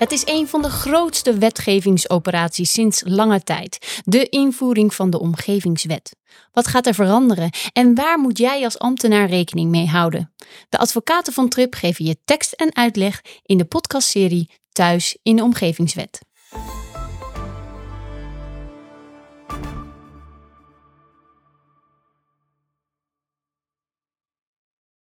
Het is een van de grootste wetgevingsoperaties sinds lange tijd. De invoering van de omgevingswet. Wat gaat er veranderen en waar moet jij als ambtenaar rekening mee houden? De advocaten van Trip geven je tekst en uitleg in de podcastserie Thuis in de Omgevingswet.